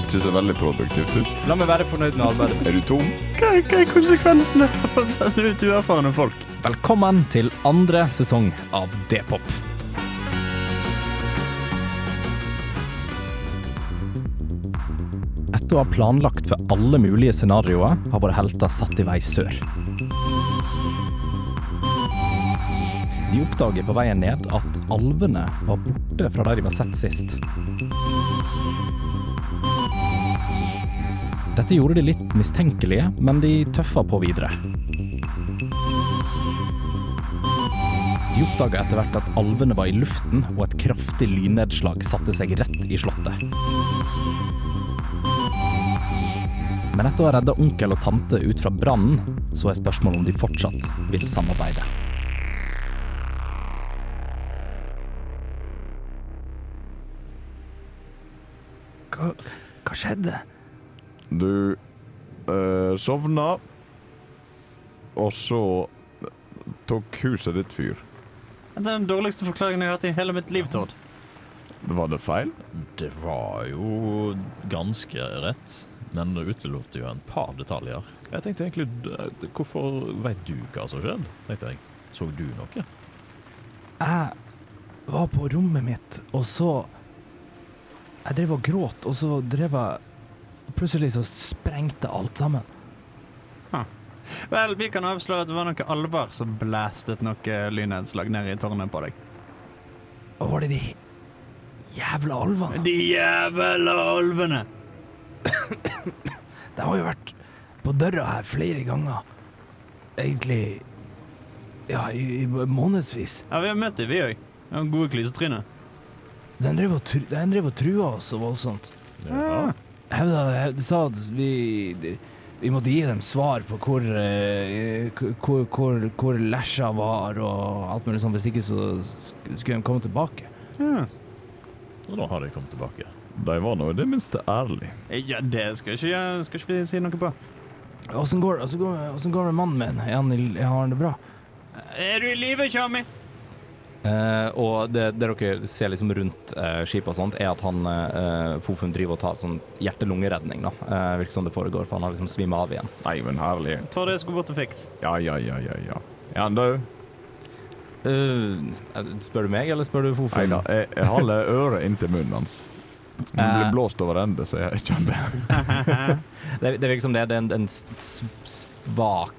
ikke ser veldig produktivt ut. La meg være fornøyd med arbeidet. Er du tom? Hva, hva er konsekvensene av å sende ut uerfarne folk? Velkommen til andre sesong av D-pop. Etter å ha planlagt for alle mulige scenarioer, har våre helter satt i vei sør. De oppdager på veien ned at alvene var borte fra der de var sett sist. Dette gjorde de litt mistenkelige, men de tøffa på videre. De oppdaga etter hvert at alvene var i luften, og et kraftig lynnedslag satte seg rett i slottet. Men etter å ha redda onkel og tante ut fra brannen, så er spørsmålet om de fortsatt vil samarbeide. Hva, hva skjedde? Du eh, sovna, og så tok huset ditt fyr. Det er den dårligste forklaringen jeg har hatt i hele mitt liv, Tord. Var det feil? Det var jo ganske rett, men det utelot jo en par detaljer. Jeg tenkte egentlig Hvorfor veit du hva som skjedde? tenkte jeg. Så du noe? Jeg var på rommet mitt, og så Jeg drev og gråt, og så drev jeg Plutselig så sprengte alt sammen. Vel, vi kan avsløre at det var noen alver som blæstet noe lynnedslag ned i tårnet på deg. Og var det de jævla alvene? De jævla alvene! De har jo vært på døra her flere ganger. Egentlig Ja, i, i månedsvis. Ja, vi har møtt dem, vi òg. Gode klysetryner. Den driver den drev og trua oss så voldsomt. Ja. Hevda, sa at vi vi måtte gi dem svar på hvor, eh, hvor, hvor, hvor Lesja var og alt mulig sånn. Hvis ikke så skulle de komme tilbake. Ja. Og nå har de kommet tilbake. De var nå i det minste ærlige. ja, det skal ikke, jeg- skal ikke vi si noe på. Åssen går, går, går det med mannen min? Er han, har han det bra? Er du i live, Tjommi? Eh, og det, det dere ser liksom rundt uh, skipet og sånt, er at han uh, Fofun driver og tar sånn hjerte-lungeredning. da. uh, virker som det foregår, for han har liksom svima av igjen. Nei, men herlig. Ta det jeg skulle bort og fikse. Ja, ja, ja, ja. ja. Er han død? Eh, spør du meg, eller spør du Fofun? Nei da, jeg, jeg holder øret inntil munnen hans. Han Eh. blir blåst over ende, så jeg kjenner det. Det, virker som det, det er en, en svak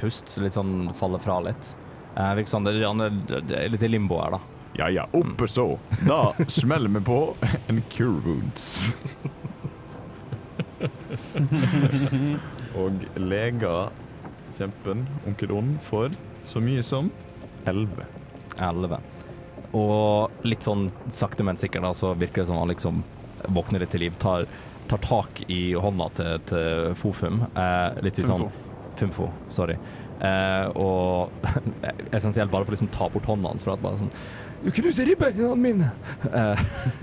pust, litt sånn faller fra litt. Det, han er, litt i limbo her, da. Ja ja, oppe så. Da smeller vi på en cure wounds. Og leger kjempen, onkel Ond, får så mye som elleve. 11. Og litt sånn sakte, men sikkert da, så virker det som han liksom våkner litt til liv. Tar, tar tak i hånda til, til Fofum. Eh, litt i sånn Fumfo, sorry. Eh, og essensielt bare for å liksom ta bort hånda hans, for at bare sånn Du knuser ribbeina mine! Eh,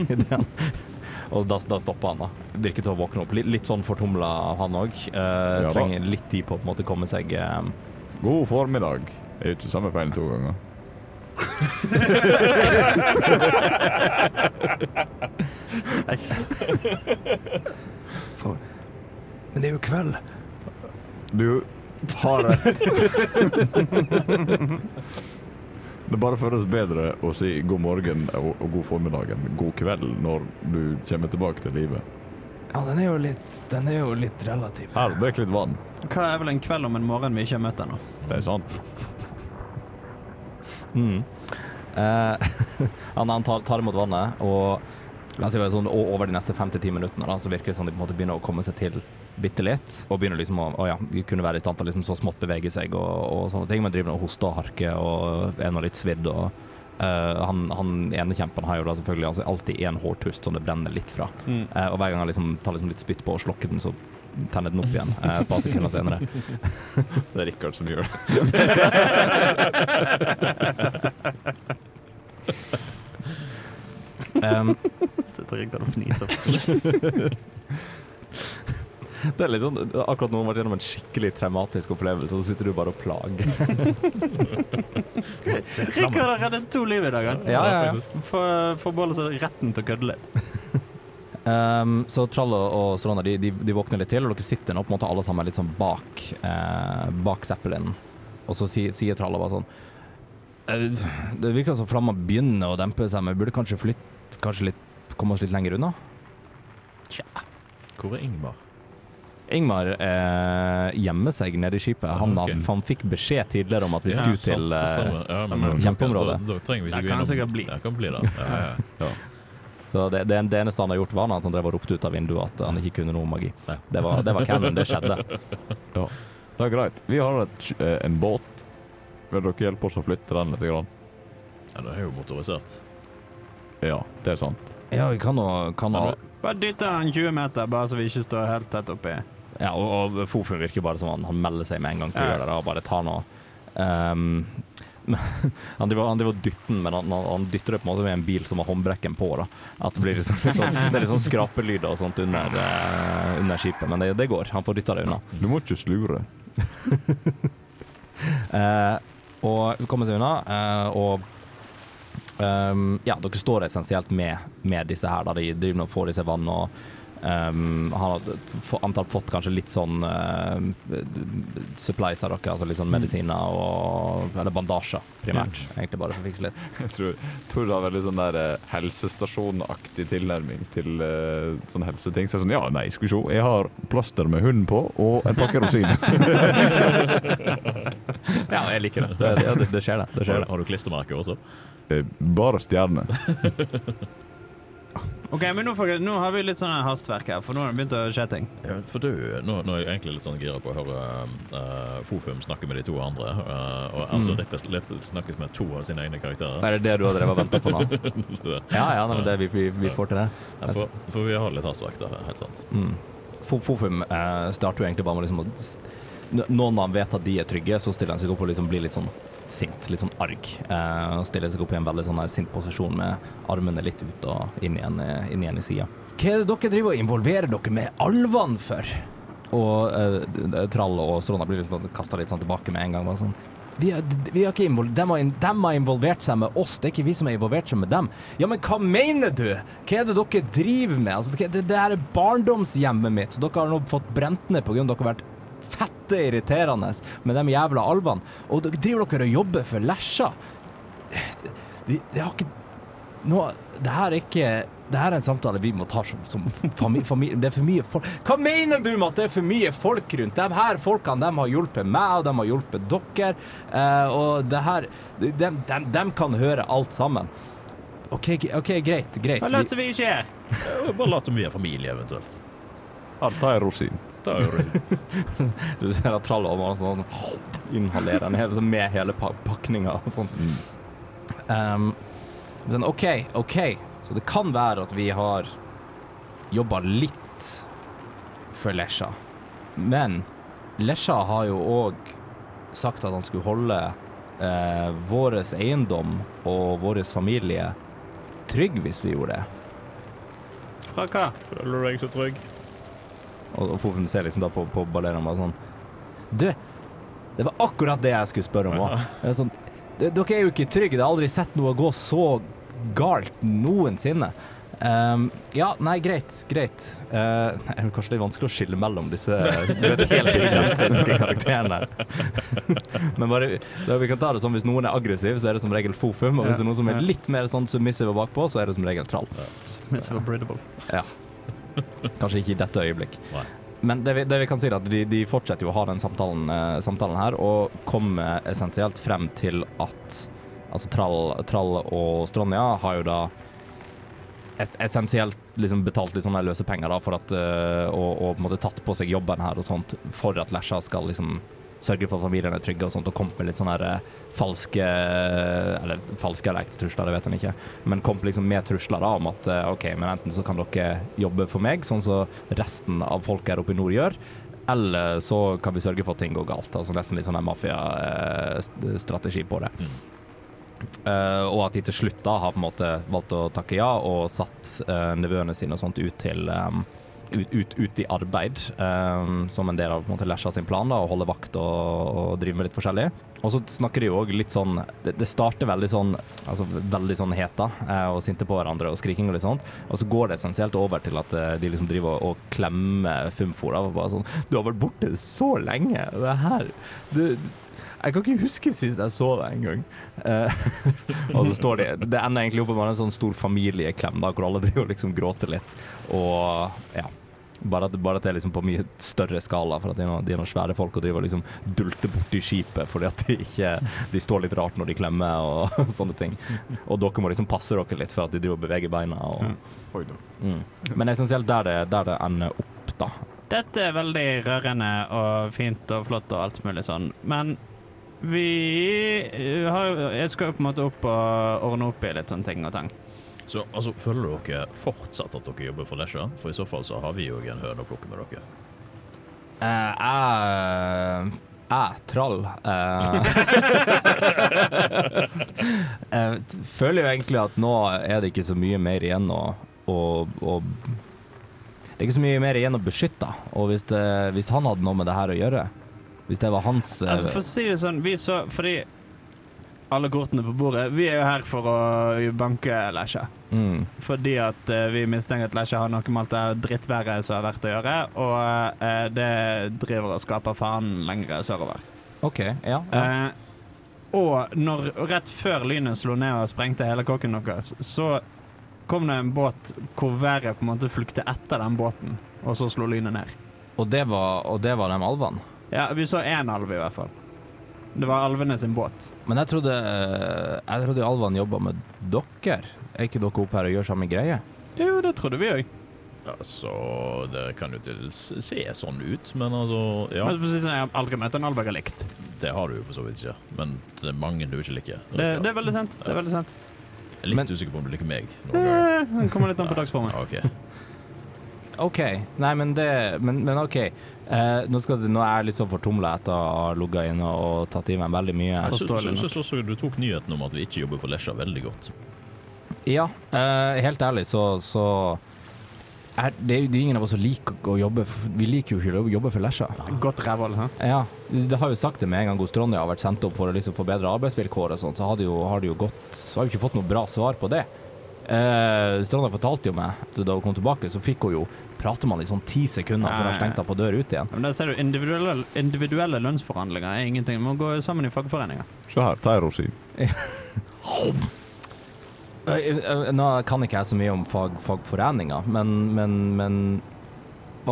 og da, da stopper han, da. Virker til å våkne opp. Litt, litt sånn fortumla han òg. Eh, ja, trenger litt tid på å på en måte komme seg eh, God formiddag. Er jo ikke samme feil to ganger. For, men det er jo kveld. Du har rett. Det bare føles bedre å si god morgen og, og god formiddag enn god kveld når du kommer tilbake til livet. Ja, den er jo litt, den er jo litt relativ. Her, drikk litt vann. Hva er vel en kveld om en morgen vi ikke har møtt ennå? Det er sant. Mm. Eh, han, tar, tar imot vannet, og la oss si sånn, over de neste fem til ti minuttene da, så virker det som de på en måte begynner å komme seg til bitte litt. Og begynner liksom å, å ja, kunne være i stand til liksom så smått bevege seg og, og sånne ting. Men driver og hoster og harker og er nå litt svidd. og Uh, han, han ene kjempen har jo da selvfølgelig altså, alltid én hårtust som det brenner litt fra. Mm. Uh, og hver gang han liksom tar liksom litt spytt på og slokker den, så tenne den opp igjen eh, et par sekunder senere. Det er Rikard som gjør det. Um, Sitter Rikard og fniser. det er litt sånn, akkurat nå har man vært gjennom en skikkelig traumatisk opplevelse, og så sitter du bare og plager. Rikard har reddet to liv i dag, han. Ja, ja, ja. For- Forbeholder seg retten til å kødde litt. Um, så Trall og, Solana de, de, de våkner litt til, og dere sitter nå på en måte alle sammen litt sånn bak eh, Bak Zeppelin. Og så sier, sier Trall bare sånn «Eh, Det virker som flamma begynner å dempe seg, men vi burde kanskje flytte Kanskje litt, komme oss litt lenger unna? Hvor er Ingmar? Ingmar eh, gjemmer seg nede i skipet. Han, Ah, ok. har- han fikk beskjed tidligere om at vi Ja, skulle sant, til eh, stemmer. Ja, stemmer. Kjempeområdet. Da, da trenger vi ikke det kan han sikkert bli. Det kan bli det. Ja, ja, ja. Så det, det, det eneste han har gjort, var at han drev og ropte ut av vinduet at han ikke kunne noe magi. Det var, det var canon, det skjedde. Det er greit. Vi har et, eh, en båt. Vil dere hjelpe oss å flytte den litt? Grann? ja, det er jo motorisert. Ja, det er sant. Ja, vi kan nå kan nå- Bare dytte han 20 meter, bare så vi ikke står helt tett oppi. Ja, og, og Fofun virker bare som han, han melder seg med en gang til å Ja. gjøre det, og bare tar noe Ehm, men han driver han driver og dytter den, men han, han, han dytter det på en måte med en bil som har håndbrekken på. da At Det blir liksom, litt sånn, det er litt sånn skrapelyder og sånt under, eh, under skipet, men det, det går. Han får dytta det unna. Du må ikke slure. Eh, og vi kommer seg unna, eh, og ehm, ja, dere står essensielt med, med disse her. Da. De driver og får i seg vann og Um, han har antall fått kanskje litt sånn uh, supplies av dere, altså litt sånn medisiner og Eller bandasjer, primært. Egentlig bare for å fikse litt. Jeg tror, tror det er veldig sånn der uh, helsestasjonaktig tilnærming til uh, sånne helseting. Så jeg er sånn, ja, nei, skal vi se. Jeg har plaster med hunden på og en pakke rosiner. Ja, jeg liker det. Det, det, det, det skjer, det. det, skjer Har, har du klistremerker også? Eh, Bare stjerne. OK, men nå, får, nå har vi litt sånn hastverk her, for nå har det begynt å skje ting. Ja, for du, nå, nå er jeg egentlig litt sånn gira på å høre uh, Fofum snakke med de to andre. Uh, og altså Mm. Rippe Rippe snakket med to av sine egne karakterer. Er det det du har drevet og venta på nå? Ja, ja, nei, men det, vi, vi, vi får til det. Ja, for, for vi har litt hastverk der, helt sant. Mm. Fofum uh, starter jo egentlig bare med liksom å s- av han vet at de er trygge, så stiller han seg opp og liksom blir litt sånn sint, litt sånn arg. Eh, og stiller seg opp i en veldig sånn sint posisjon med armene litt ut og inn igjen, inn igjen i sida. Hva er det dere driver og involverer dere med alvene for? Og eh, Trall og Strona blir liksom kasta litt sånn tilbake med en gang. Sånn vi har, vi har ikke de, har, de har involvert seg med oss, det er ikke vi som har involvert seg med dem. Ja, men hva mener du? Hva er det dere driver med? Altså, det, det, her er barndomshjemmet mitt, så dere har nå fått brent ned pga. dere har vært fette irriterende med de jævla alvene. Og dere driver dere og jobber for Lesja. Det, det har ikke noe det her er ikke Det her er en samtale vi må ta som, som familie, familie. Det er for mye folk Hva mener du med at det er for mye folk rundt? De her folkene de har hjulpet meg, og de har hjulpet dere. Eh, og det her de, de, de, de kan høre alt sammen. OK, ok, greit. greit. Bare lat som vi ikke er. Bare lat som vi er familie, eventuelt. Alt er rosin. Er jo det Du ser at trallet bare sånn inhalerer den hele, sånn med hele pa pakninga og sånn. Um, sånn, OK, OK. Så det kan være at vi har jobba litt for Lesja. Men Lesja har jo òg sagt at han skulle holde eh, vår eiendom og vår familie trygg hvis vi gjorde det. Fra hva? Føler du deg så trygg? Og, og Fofun ser liksom da på, på og bare sånn Du, det var akkurat det jeg skulle spørre om òg. Sånn, dere er jo ikke trygge. Jeg har aldri sett noe gå så galt noensinne. Um, ja, nei, greit. Greit. Eh, det er kanskje litt vanskelig å skille mellom disse helt identiske karakterene. Men bare, vi kan ta det sånn, hvis noen er aggressiv, så er det som regel Fofum. Og hvis det er noen som er litt mer sånn submissive bakpå, så er det som regel Trall. og Breedable. Ja. Kanskje ikke i dette øyeblikk. Nei. Men det vi, det vi kan si er at de, de fortsetter jo å ha den samtalen, eh, samtalen her, og kommer essensielt frem til at altså Trall, Trall og Stronja har jo da es essensielt liksom betalt litt sånne løse penger da, for at, eh, og, og på en måte tatt på seg jobben her og sånt, for at Lesja skal liksom sørge for at familien er trygge og sånt, og kommet med litt sånne her, eh, falske Eller falske eller ekte trusler, det vet han ikke, men kommet liksom med trusler da, om at eh, OK, men enten så kan dere jobbe for meg, sånn som resten av folk her oppe i nord gjør, eller så kan vi sørge for at ting går galt. Altså nesten litt sånn en mafiastrategi på det. Eh, og at de til slutt da har på en måte valgt å takke ja, og satt uh, nevøene sine og sånt ut til um, ut, ut, i arbeid um, som en del av på en måte Lesja sin plan, da, å holde vakt og, og drive med litt forskjellig. Og så snakker de jo òg litt sånn Det, det starter veldig sånn altså veldig sånn heta eh, og sinte på hverandre og skriking og litt sånt, og så går det essensielt over til at eh, de liksom driver og, og klemmer Fumfor. da, og Bare sånn 'Du har vært borte så lenge. Det her du, jeg kan ikke huske sist jeg så deg en gang. Eh, og så står de Det ender egentlig opp med en sånn stor familieklem da, hvor alle driver og liksom gråter litt. Og ja. Bare at, bare at det er liksom på mye større skala, for at de er noen, de er noen svære folk og driver og liksom dulter borti skipet fordi at de ikke De står litt rart når de klemmer og sånne ting. Og dere må liksom passe dere litt for at de driver og beveger beina. Og, Oi da. mm. Men essensielt der det, der det ender opp, da. Dette er veldig rørende og fint og flott og alt mulig sånn, men vi eh, har Jeg skal jo på en måte opp og ordne opp i litt sånne ting og tang. Så altså, føler dere fortsatt at dere jobber for Lesja? For i så fall så har vi jo en høne å plukke med dere. Jeg jeg jeg, trall eh, Jeg føler jo egentlig at nå er det ikke så mye mer igjen å, å, å Det er ikke så mye mer igjen å beskytte. Og hvis, det, hvis han hadde noe med det her å gjøre Hvis det var hans eh, Altså, for å si det sånn, vi så Fordi alle kortene på bordet Vi er jo her for å banke Lesje. mm, Fordi at uh, vi mistenker at Lesje har noe med alt det drittværet som har vært å gjøre, og uh, det driver og skaper faen lengre sørover. OK, ja. ja. Uh, og når, rett før lynet slo ned og sprengte hele kåken deres, så kom det en båt hvor været på en måte flykte etter den båten, og så slo lynet ned. Og, det var, og det var de alvene. Ja, vi så én alv i hvert fall. Det var alvene sin båt. Men jeg trodde, eh, jeg trodde alvene jobba med dere. Er ikke dere oppe her og gjør samme greie? Jo, det trodde vi òg. Altså, det kan jo til se sånn ut, men altså Ja, Men precis, jeg har aldri møtt en alv jeg har likt. det har du jo for så vidt ikke. Men det er mange du ikke liker. Det, det er veldig sant. Det er veldig sant. Jeg er litt Men- usikker på om du liker meg. Eh, Det kommer litt an på dagsformen. Ok. OK. Nei, men det Men, men OK. Eh, nå, skal, nå er jeg litt sånn fortumla etter å ha ligget inne og tatt i meg veldig mye. Jeg syns også- også du tok nyheten om at vi ikke jobber for Lesja veldig godt. Ja, eh, helt ærlig så, så er, det er er ingen av oss som liker å jobbe Vi liker jo ikke å jobbe for Lesja. Godt rævhold, sant? Ja, det har jo sagt det med en gang Gus Tronny har vært sendt opp for å liksom få bedre arbeidsvilkår og sånn, så har det jo, har det jo gått Så har vi ikke fått noe bra svar på det. Eh, Stranda fortalte jo meg at da hun kom tilbake, så fikk hun jo Prater man i sånn ti sekunder før hun stengte på dør ut igjen. Men der ser du, individuelle, individuelle lønnsforhandlinger er ingenting. Man må gå sammen i fagforeninger. Se her, ta en rosin. Eh, eh, Nå kan ikke jeg så mye om fag, fagforeninger, men, men, men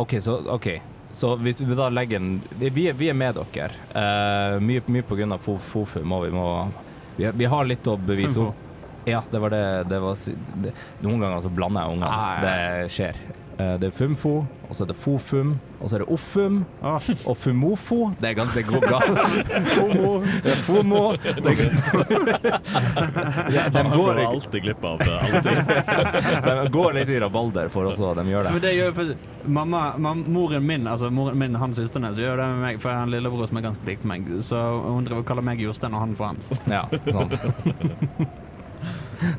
OK, så OK. Så hvis vi da legger en Vi, er- vi er med dere. Uh, mye, mye på grunn av Fo- Fofu må vi må vi, vi har litt å bevise. Ja, det var det, det, var, det Noen ganger så blander jeg unger. Ah, ja. Det skjer. Eh, det er Fumfo, og så er det Fofum, og så er det Offum, ah. og Fumofo. Det er ganske godt galt. Fomo. Det er Fomo. Det ja, de Han går går alltid glipp av det. Alltid. de går litt i rabalder for oss, og de gjør det. Men det. gjør for mamma, mam, Moren min, altså moren min, hans søstrene, så gjør det med meg, for jeg har en lillebror som er ganske lik meg. Så hun driver og kaller meg Jostein og han for hans. Ja, sant.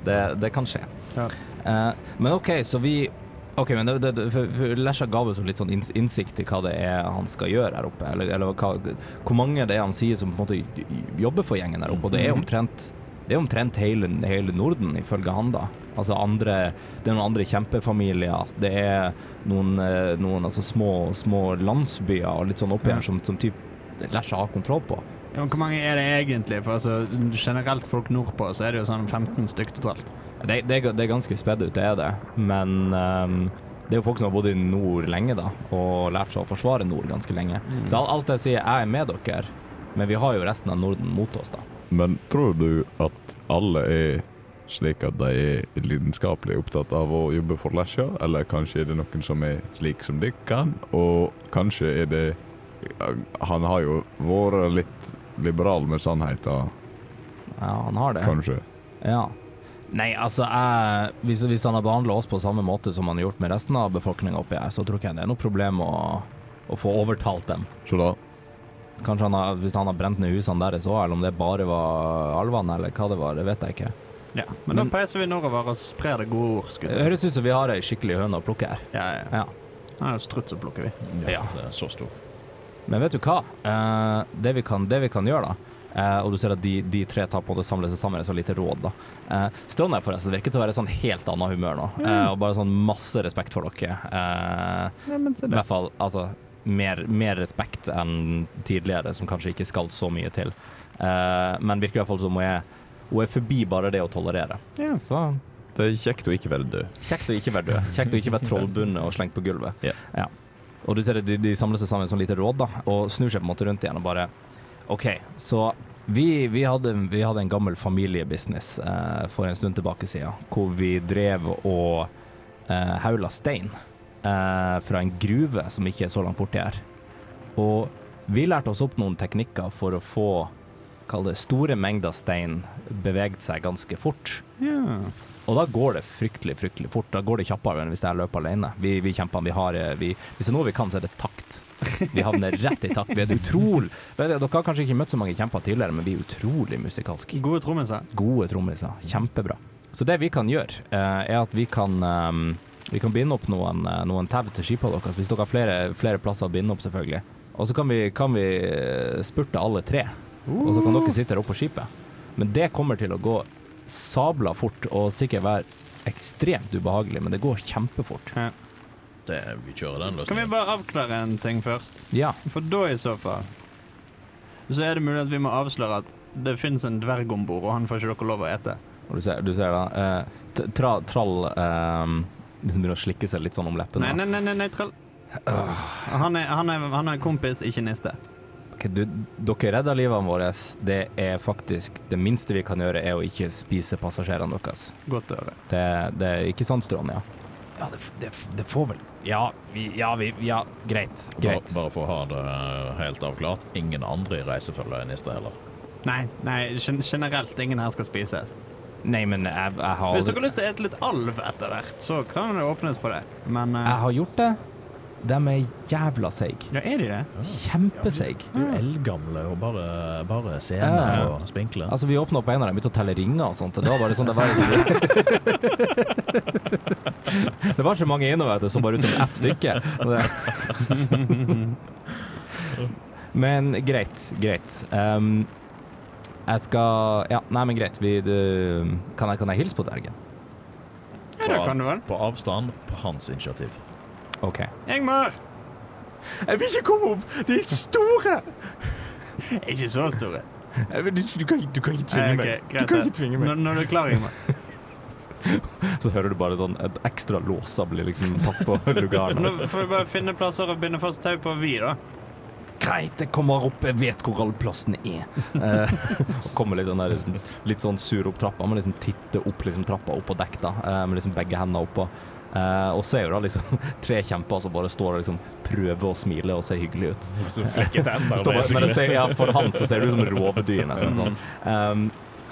Det, det kan skje. Ja. Uh, men OK, så vi Ok, men det, det, for, Lesja ga oss litt sånn innsikt i hva det er han skal gjøre her oppe. Eller, eller hva, hvor mange det er han sier som på en måte jobber for gjengen her oppe. Og det er omtrent det er omtrent hele, hele Norden, ifølge han, da. Altså andre, det er noen andre kjempefamilier. Det er noen, eh, noen altså små, små landsbyer og litt sånn oppi her som, som typ Lesja har kontroll på. Ja, hvor mange er det egentlig? For altså, generelt folk nordpå, så er det jo sånn 15 stykk totalt. Det, det, det er ganske spedd ut, det er det. Men um, det er jo folk som har bodd i nord lenge, da, og lært seg å forsvare nord ganske lenge. Så alt- alt jeg sier, jeg er med dere, men vi har jo resten av Norden mot oss, da. Men tror du at alle er slik at de er lidenskapelig opptatt av å jobbe for Lesja, eller kanskje er det noen som er slik som de kan, og kanskje er det Han har jo vært litt liberal med sannheten, Ja, han har det. kanskje. Ja. Nei, altså, jeg, hvis, hvis han har behandla oss på samme måte som han har gjort med resten av befolkninga oppi her, så tror ikke jeg det er noe problem å, å få overtalt dem. Så da Kanskje han har, hvis han har brent ned husene deres òg, eller om det bare var alvene, eller hva det var, det vet jeg ikke. Ja, men da peiser vi nordover og sprer det gode ord. Det høres ut som vi har ei skikkelig høne å plukke her. Ja, ja. Ja. Ja, struts så plukker vi. Ja, Ja. det er så stor. Men vet du hva? Eh, det, vi kan, det vi kan gjøre, da Og du ser at de, de tre tar på en måte samler seg sammen i så lite råd, da. Eh, Strånær forresten virker til å være i sånn helt annet humør nå, eh, og bare sånn masse respekt for dere. Eh, Ja, men se I hvert fall altså mer, mer respekt enn tidligere, som kanskje ikke skal så mye til. Uh, men virker i hvert fall som hun er, hun er forbi bare det å tolerere. Ja. Så Det er kjekt å ikke være død. kjekt å ikke være død. Kjekt å ikke være trollbundet og slengt på gulvet. Ja. Og du ser at de, de samler seg sammen i sånn lite råd da, og snur seg på en måte rundt igjen og bare OK, så vi, vi, hadde, vi hadde en gammel familiebusiness eh, for en stund tilbake siden, hvor vi drev og eh, haula stein eh, fra en gruve som ikke er så langt borti her. Og vi lærte oss opp noen teknikker for å få det store mengder stein beveget seg ganske fort. Yeah. Og da går det fryktelig, fryktelig fort. Da går det kjappere enn hvis jeg løper alene. Vi, vi kjemper, vi har eh, vi, Hvis det er noe vi kan, så er det takt. Vi havner rett i takt. Vi er utrolig Dere har kanskje ikke møtt så mange kjemper tidligere, men vi er utrolig musikalske. Gode trommiser. Gode trommiser. Kjempebra. Så det vi kan gjøre, eh, er at vi kan ehm, vi kan binde opp noen, eh, noen tau til skipene deres, hvis dere har flere, flere plasser å binde opp, selvfølgelig. Og så kan vi, kan vi eh, spurte alle tre, og så kan dere sitte der oppe på skipet. Men det kommer til å gå sabla fort og sikkert være ekstremt ubehagelig, men det går kjempefort. Det, vi kjører den Kan vi bare avklare en ting først? Ja. For da i så fall Så er det mulig at vi må avsløre at det fins en dverg om bord, og han får ikke dere lov å ete. Og du ser, du ser da eh, tra, Trall eh, liksom begynner å slikke seg litt sånn om leppene. Nei, nei, nei, nei, Trall. Han er, han, er, han er kompis, ikke niste. Ok, du, dere redder livene våre. Det er faktisk Det minste vi kan gjøre, er å ikke spise passasjerene deres. Godt å høre. Det, det er ikke sant, Strån? Ja, ja det, det, det får vel Ja, vi, ja, vi, ja greit. Greit. bare for å ha det helt avklart. Ingen andre i reisefølget er niste heller. Nei, nei, generelt ingen her skal spises. Nei, men jeg, jeg har Hvis dere har lyst til å ete litt alv etter hvert, så kan det åpnes for det. Men uh... Jeg har gjort det. De er jævla seige. Ja, er de det? Kjempeseige. Du er eldgamle og bare, bare sene Ja. og spinkle. Altså, vi åpna opp en av dem, begynte å telle ringer og sånt. Og det var bare sånn Det var, det var så mange vet du, som bare ut som ett stykke. Men greit, greit. Um, jeg skal Ja, nei, men greit. Vi, du, kan, jeg, kan jeg hilse på dvergen? Ja, det kan du vel. På avstand, på hans initiativ. OK. Engmar! Jeg vil ikke komme opp! De er store! Ikke så store. Du, kan, ikke Nei, ok, greit meg. Når, når du er klar, Ingmar. Så hører du bare sånn et ekstra låser blir liksom tatt på lugaren. Nå får vi bare finne plasser og binde fast tau på vi, da. Greit, jeg kommer opp, jeg vet hvor alle plassene er. Eh, og kommer litt, sånn der, liksom, litt sånn sur opp trappa. men liksom titter opp liksom, trappa opp på dekk, da, eh, med liksom begge hendene oppå. Eh, og er jo da liksom tre kjemper som bare står og liksom prøver å smile og se hyggelig ut. Bare, ser, ja, for han så ser det ut som rovdyr, nesten. Sånn. Um,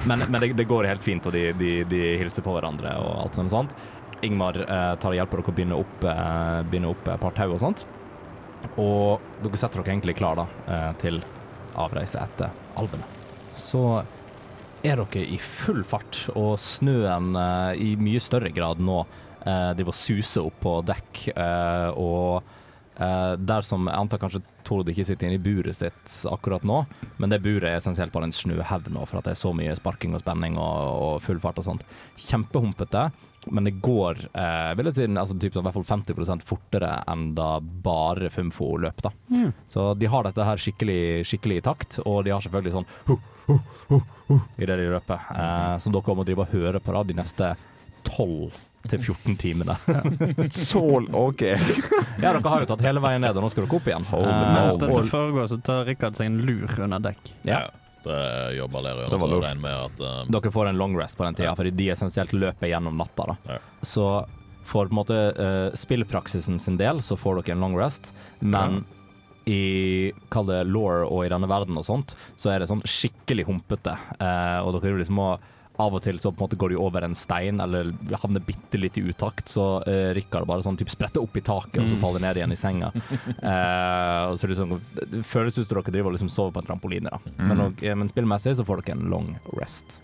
men men det, det går helt fint, og de, de, de hilser på hverandre og alt sånt. sånt. Ingmar uh, tar og hjelper dere å binde opp, uh, binde opp et par tau og sånt. Og dere setter dere egentlig klar da, til avreise etter albene Så er dere i full fart, og snøen i mye større grad nå eh, driver og suser opp på dekk. Eh, og eh, der som jeg antar kanskje Tord ikke sitter inne i buret sitt akkurat nå, men det buret er essensielt bare en snøhaug nå, for at det er så mye sparking og spenning og, og full fart og sånt. Kjempehumpete, men det går eh, vil jeg si, altså, typ, sånn, i hvert fall 50 fortere enn da bare Fumfo løp. da. Så de har dette her skikkelig, skikkelig i takt, og de har selvfølgelig sånn hu, hu, hu, hu, i det de løper, eh, som dere må drive og høre på da, de neste 12 til 14 timene. Så OK. Ja, dere har jo tatt hele veien ned, og nå skal dere opp igjen. Hold Eh, the Mens dette foregår, så tar Rikard seg en lur under dekk. ja. Det jobber dere Det var lurt. Med at eh, Dere får en long rest på den tida, fordi de essensielt løper gjennom natta. da. Ja. Så for på en måte uh, spillpraksisen sin del så får dere en long rest, men i kall det law og i denne verden og sånt, så er det sånn skikkelig humpete. Eh, og dere liksom må av og til så på en måte går de over en stein eller havner bitte litt i utakt, så uh, Rikard bare sånn typ spretter opp i taket og så faller ned igjen i senga. Uh, og så liksom, det føles ut som dere driver og liksom sover på en trampoline, da. Men, og, eh, men spillmessig så får dere en long rest.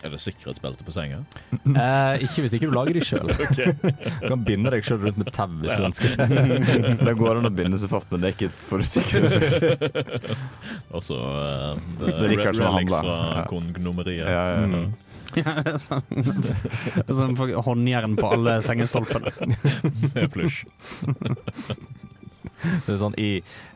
Er det sikkerhetsbelte på senga? Eh, ikke hvis ikke du lager de sjøl. Du kan binde deg sjøl rundt med tau hvis du ønsker. Det går an å binde seg fast, men det er ikke for sikkerhets Og så uh, Rikard som relics handler. fra Ja. kongnumeriet. Ja, ja, ja. Mm. Ja, det er sånn, sånn håndjern på alle sengestolpene. Med plysj. Det er sånn i,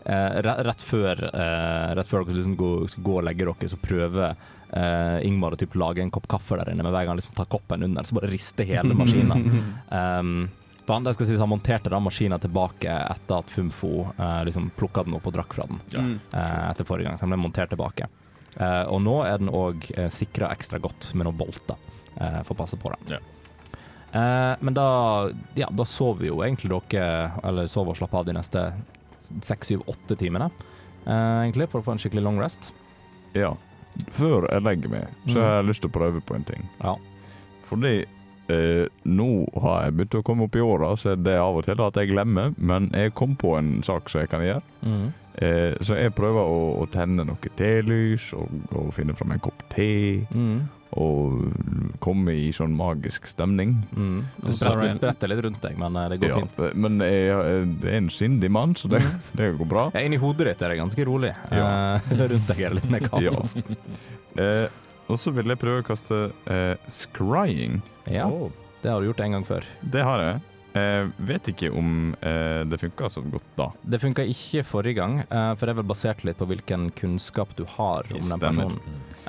eh, re- rett, før, eh, rett før dere liksom går, skal gå og legge dere, så prøver eh, Ingmar å typ lage en kopp kaffe der inne, men hver gang han liksom tar koppen under, så bare rister hele maskinen. Um, for han, jeg skal si, han monterte da maskinen tilbake etter at Fumfo uh, liksom plukka den opp og drakk fra den Ja. Eh, etter forrige gang, så den ble montert tilbake. Uh, og nå er den òg uh, sikra ekstra godt med noen bolter, uh, for å passe på den. Ja. Eh, men da, ja, da sover jo egentlig dere, eller sover og slapper av de neste seks, syv, åtte timene, eh, egentlig, for å få en skikkelig long rest. Ja. Før jeg legger meg, så har jeg lyst til å prøve på en ting. Ja. Fordi eh, nå har jeg begynt å komme opp i åra, så det er av og til at jeg glemmer. Men jeg kom på en sak som jeg kan gjøre. Mm. Eh, så jeg prøver å, å tenne noe telys og, og finne fram en kopp te. Mm. Og komme i sånn magisk stemning. Mm. Det, spretter, det spretter litt rundt deg, men eh, det går Ja, fint. men jeg, jeg er en sindig mann, så det, det går bra. Ja, Inni hodet ditt er det ganske rolig. Ja. Eh, rundt deg er det litt mer Ja. kaos. Eh, og så vil jeg prøve å kaste eh, scrying. Ja, det har du gjort en gang før. Det har jeg. Jeg vet ikke om eh, det funka så godt da. Det funka ikke forrige gang, eh, for det er vel basert litt på hvilken kunnskap du har om den personen.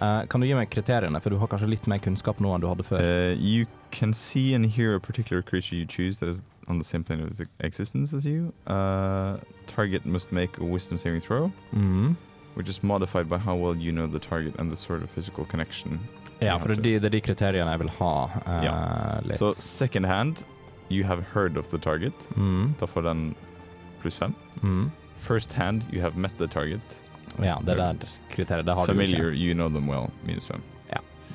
Eh, kan du gi meg kriteriene, for du har kanskje litt mer kunnskap nå enn du hadde før? Uh, you can see and hear a particular creature you choose that is on the same plane of existence as you. Uh, target must make a wisdom saving throw, Mhm. Which is modified by how well you know the target and the sort of physical connection. Ja, for det de, det er de kriteriene jeg vil ha eh, Ja. litt. Så second hand, you have heard of the target. Mm. Da får den pluss fem. Mm. First hand, you have met the target. Ja, det der kriteriet, det har Familiar, du ikke. you know them well, minus fem.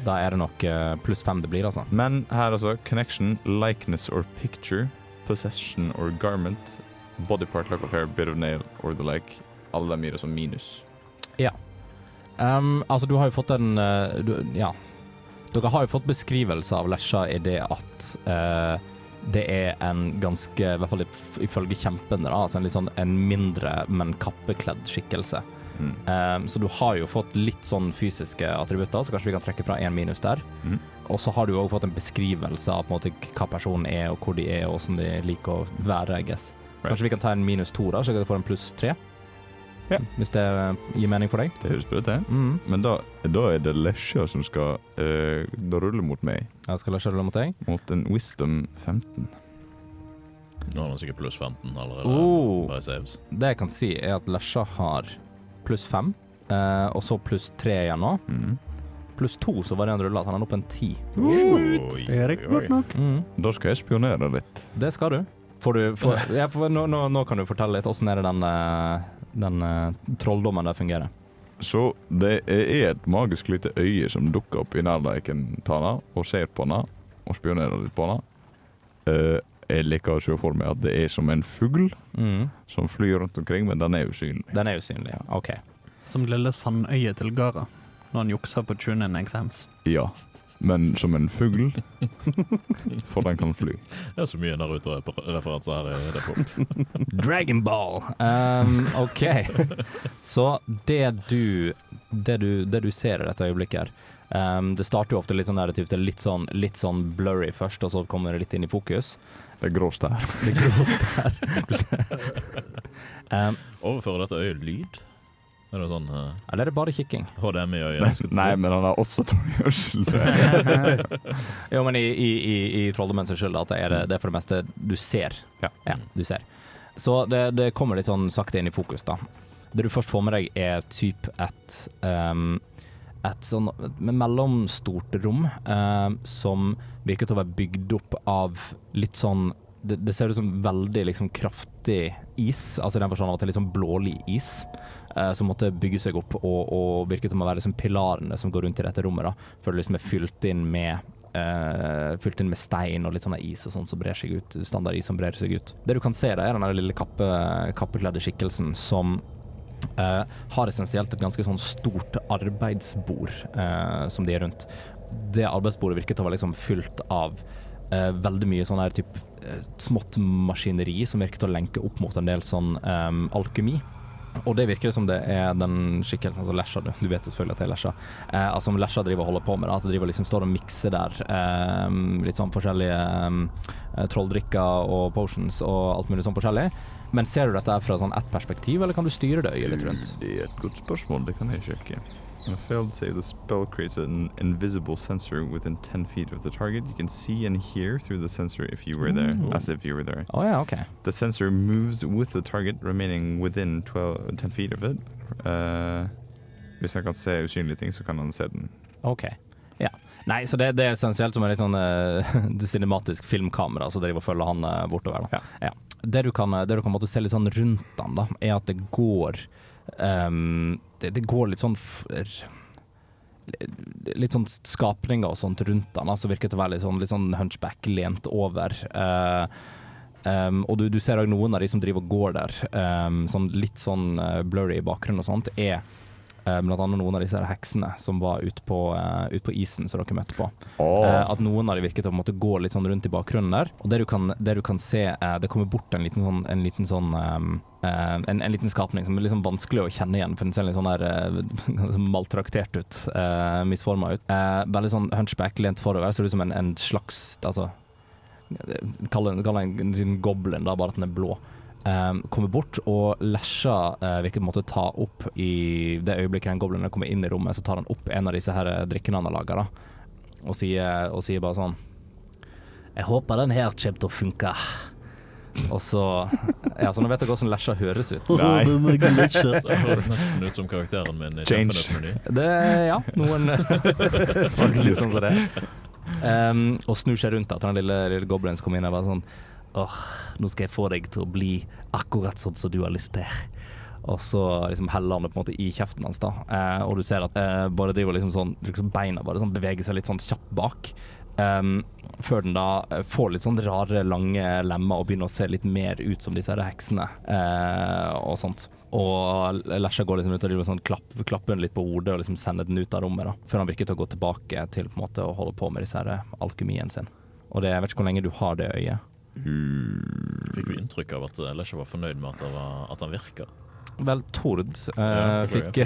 Da er det nok uh, pluss fem det blir, altså. Men her altså, connection, likeness or picture, possession or garment, body part, lock of hair, bit of nail or the like. Alle dem gir altså minus. Um, altså, du har jo fått en uh, du, Ja. Dere har jo fått beskrivelse av Lesja i det at uh, det er en ganske, i hvert fall if- ifølge kjempene, da, altså en litt sånn en mindre, men kappekledd skikkelse. Mm. Um, så du har jo fått litt sånn fysiske attributter, så kanskje vi kan trekke fra én minus der. Mm. Og så har du også fått en beskrivelse av på en måte hva personen er, og hvor de er, og hvordan de liker å være, I guess. Right. kanskje vi kan ta en minus to, da, så du får en pluss tre? Ja. Hvis det eh, gir mening for deg? Det høres bra ut, det. Mm. Men da, da er det Lesja som skal uh, da rulle mot meg, Jeg skal lesja rulle mot deg. mot en wisdom 15. Nå har han sikkert pluss 15 allerede. Oh. Bare saves. Det jeg kan si, er at Lesja har pluss 5, uh, og så pluss 3 igjen nå. Mm. Pluss 2 så var det han rulla, så han er oppe en ti. Oi, Det er godt nok. Mm. Da skal jeg spionere litt. Det skal du. Får du får, ja, for nå, nå, nå kan du fortelle litt åssen er det den, eh, den eh, trolldommen der fungerer. Så det er et magisk lite øye som dukker opp i nærheten av henne, og ser på henne, og spionerer litt på henne. Uh, jeg liker å se for meg at det er som en fugl Mm. som flyr rundt omkring, men den er usynlig. Den er usynlig. ja. OK. Som lille sandøyet til Gara når han jukser på tune-in exams. Ja, men som en fugl, for den kan fly. Det er så mye Naruto-referanser her i det. Dragon Ball. Um, OK. Så det du, det du Det du ser i dette øyeblikket her um, Det starter jo ofte litt sånn er litt sånn, litt sånn blurry først, og så kommer det litt inn i fokus. Det er grå stær. Det gråste her. um, Overfører dette øyet lyd? Er det sånn uh, eller er det bare kikking? HDMI-øye? Nei, men han har også tror. Jo, men i, i, i, i Trolldommen sin skyld at det er, det, det er for det meste du ser. Ja. du ser. Så det, det kommer litt sånn sakte inn i fokus, da. Det du først får med deg, er typ et um, et sånn mellomstort rom um, som virker til å være bygd opp av litt sånn det, det ser ut som veldig liksom kraftig is, altså i den forstand at det er litt sånn blålig is. Eh, som måtte bygge seg opp og, og virke som å være liksom pilarene som går rundt i dette rommet. da, Før det liksom er fylt inn med Uh, fylt inn med stein og litt sånn is og sånn som brer seg ut. Standard is som brer seg ut. Det du kan se, da, er den lille kappe, kappekledde skikkelsen som uh, har essensielt et ganske sånn stort arbeidsbord uh, som de er rundt. Det arbeidsbordet virket å være liksom fylt av veldig mye sånn her typ eh, smått maskineri som virket å lenke opp mot en del sånn um, alkemi. Og det virker som det er den skikkelsen som Lesja, du, vet jo selvfølgelig at det er Lesja, eh, altså Lesja driver og holder på med. Da, at det driver liksom står og mikser der. Eh, litt sånn forskjellige eh, trolldrikker og potions og alt mulig sånn forskjellig. Men ser du dette fra sånn ett perspektiv, eller kan du styre det øyet litt rundt? Det er et godt spørsmål, det kan jeg sjekke. On a failed save, the spell creates an invisible sensor within 10 feet of the target. You can see and hear through the sensor if you were there, as if you were there. Oh, yeah, okay. The sensor moves with the target, remaining within 12, 10 feet of it. Uh, hvis han kan se usynlige ting, så kan han se den. Ok, ja. Nei, så det, det er essensielt som en litt sånn uh, cinematisk filmkamera som driver og følger han uh, bortover. Da. Ja. Det du kan, det du kan måtte se litt sånn rundt han, da, er at det går ehm, det, det går litt sånn Litt sånn skapninger og sånt rundt han, som virker til å være litt sånn, litt sånn hunchback, lent over. Uh, um, og du, du ser òg noen av de som driver og går der, um, sånn litt sånn eh, blurry i bakgrunnen og sånt, er blant annet noen av disse heksene som var ute på, eh, ut på isen som dere møtte på. Eh, at noen av dem virket å måtte gå litt sånn rundt i bakgrunnen der. Og det du kan, det du kan se, eh, det kommer bort en liten sånn, en liten sånn eh, en, en liten skapning som er sånn vanskelig å kjenne igjen, for den ser litt sånn der uh, maltraktert ut. Uh, Misforma ut. Uh, veldig sånn hunchback, lent forover. Ser ut som en, en slags Altså Kall den kall en, en goblin, da, bare at den er blå. Um, kommer bort, og Lesja uh, virker på en måte ta opp i det øyeblikket den goblinen kommer inn i rommet, så tar han opp en av disse her eh, drikkene han har laga, og, sier- og sier bare sånn Jeg håper den her kommer til å funke. Og så Ja, så nå vet dere hvordan Lesja høres ut. Nei. Det høres nesten ut som karakteren min i Change. Kjempenøttmeny. Det Ja, noen Faktisk litt sånn som det. Um, og snur seg rundt etter den lille, lille goblinen som kom inn og bare sånn Åh, nå skal jeg få deg til å bli akkurat sånn som du har lyst til. Og så liksom heller han det på en måte i kjeften hans, da. Eh, og du ser at eh, bare driver liksom sånn liksom Beina bare sånn beveger seg litt sånn kjapt bak. Um, før den da eh, får litt sånn rare, lange lemmer og begynner å se litt mer ut som disse heksene eh, og sånt. Og Lesja går liksom ut og driver sånn klapp, klapper den litt på hodet og liksom sender den ut av rommet. da Før han virker til å gå tilbake til på en måte å holde på med disse her eh, alkemien sin. Og det, jeg vet ikke hvor lenge du har det øyet. Fikk vi inntrykk av at Lesja var fornøyd med at, det var, at han virka. Vel, Tord uh, Ja, fikk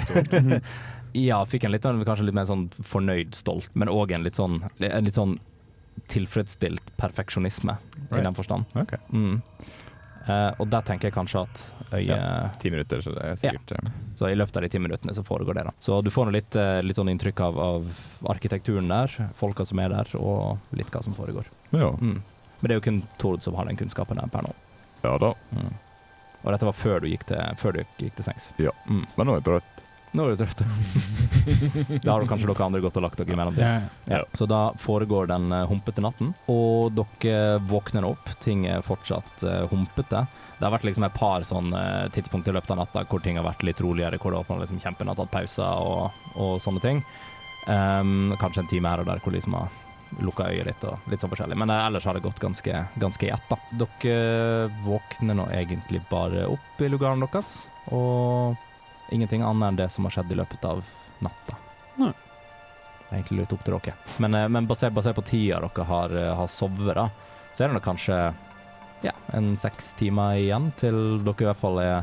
Ja, fikk en litt, sånn- kanskje litt mer sånn fornøyd, stolt, men òg en litt sånn En litt sånn tilfredsstilt perfeksjonisme, i den forstand. Okay. Mm. Uh, og der tenker jeg kanskje at Ja, Ti minutter, så det er sikkert ja. Så i løpet av de ti minuttene så foregår det, da. Så du får litt, eh, litt sånn inntrykk av, av arkitekturen der, folka som er der, og litt hva som foregår. Ja. Mm. Men det er jo kun Tord som har den kunnskapen der per nå. ja da. Mm. Og dette var før du gikk til, før du gikk til sengs. Ja. Mm. Men nå er jeg trøtt. Nå er du trøtt. da har du kanskje dere andre gått og lagt dere i mellomtiden. Ja. Ja. Så da foregår den eh, humpete natten, og dere våkner opp. Ting er fortsatt eh, humpete. Det har vært liksom et par sånne eh, tidspunkt i løpet av natta hvor ting har vært litt roligere, hvor det har liksom kjempenatt har tatt pauser og, og sånne ting. Um, kanskje en time her og der hvor liksom har lukka øyet litt og litt sånn forskjellig. Men eh, ellers har det gått ganske, ganske i ett, da. Dere våkner nå egentlig bare opp i lugaren deres, og ingenting annet enn det som har skjedd i løpet av natta. Nei. Det er egentlig litt opp til dere. Men, eh, men basert, basert på tida dere har, eh, har sovet, da, så er det nok kanskje ja, en seks timer igjen til dere i hvert fall er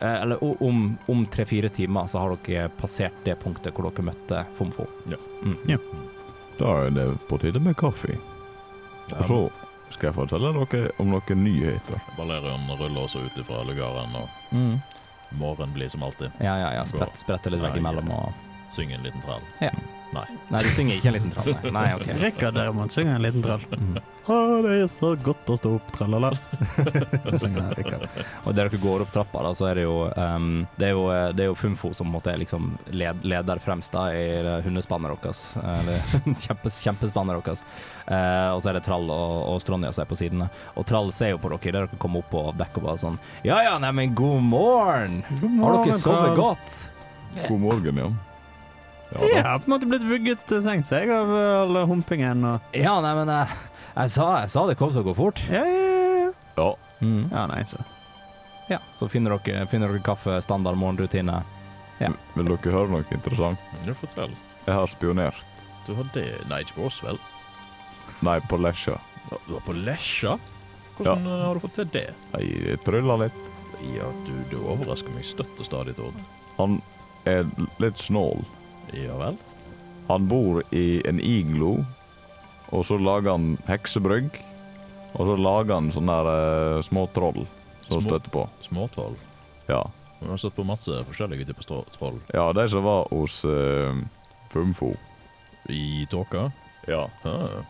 eh, Eller om, om tre-fire timer så har dere passert det punktet hvor dere møtte Fomfo. Ja. Mm. Da er det på tide med kaffe. Og så skal jeg fortelle dere om noen nyheter. Valerion ruller også ut fra lugaren, og Mm. morgen blir som alltid. Ja, ja, ja. Sprett, spretter litt veggimellom og Synger en liten trall. Nei. Nei, du synger ikke en liten trall, nei. nei ok. Rekker dere man synger en liten trall. Mhm. Å, det er så godt å stå opp, tralala. synger Rikard. Og der dere går opp trappa, da, så er det jo um, Det er jo, det er jo Fumfo som på en måte er liksom led, leder fremst da i hundespannet deres. Eller kjempes, kjempespannet deres. Uh, og så er det Trall og, og Stronja som er på sidene. Og Trall ser jo på dere der dere kommer opp på dekk og bare sånn Ja ja, neimen god morgen! Har dere sovet godt? God morgen, ja. Ja, Jeg har på en måte blitt vugget til sengs jeg av eh, all humpingen og Ja, neimen jeg, jeg, sa, jeg sa det kom så gå fort. Ja, ja, ja. ja. Mm. Ja, nei, så. Ja, så finner dere, finner dere kaffe, standard morgenrutine. Ja. Vil dere høre noe interessant? Ja, fortell. Jeg har spionert. Du har det Nei, ikke på oss, vel? Nei, på Lesja. Du var på Lesja? Hvordan ja. har du fått til det? Jeg trylla litt. Ja, du, du overrasker meg støtt og stadig, Tord. Han er litt snål. Ja vel? Han bor i en iglo, og så lager han heksebrygg. Og så lager han sånne der, eh, små troll som Små- støtter på. Småtroll. Ja. Du har støtt på masse forskjellige typer strå- troll. ja, de som var hos uh, Fumfo. I tåka? Ja. Ah.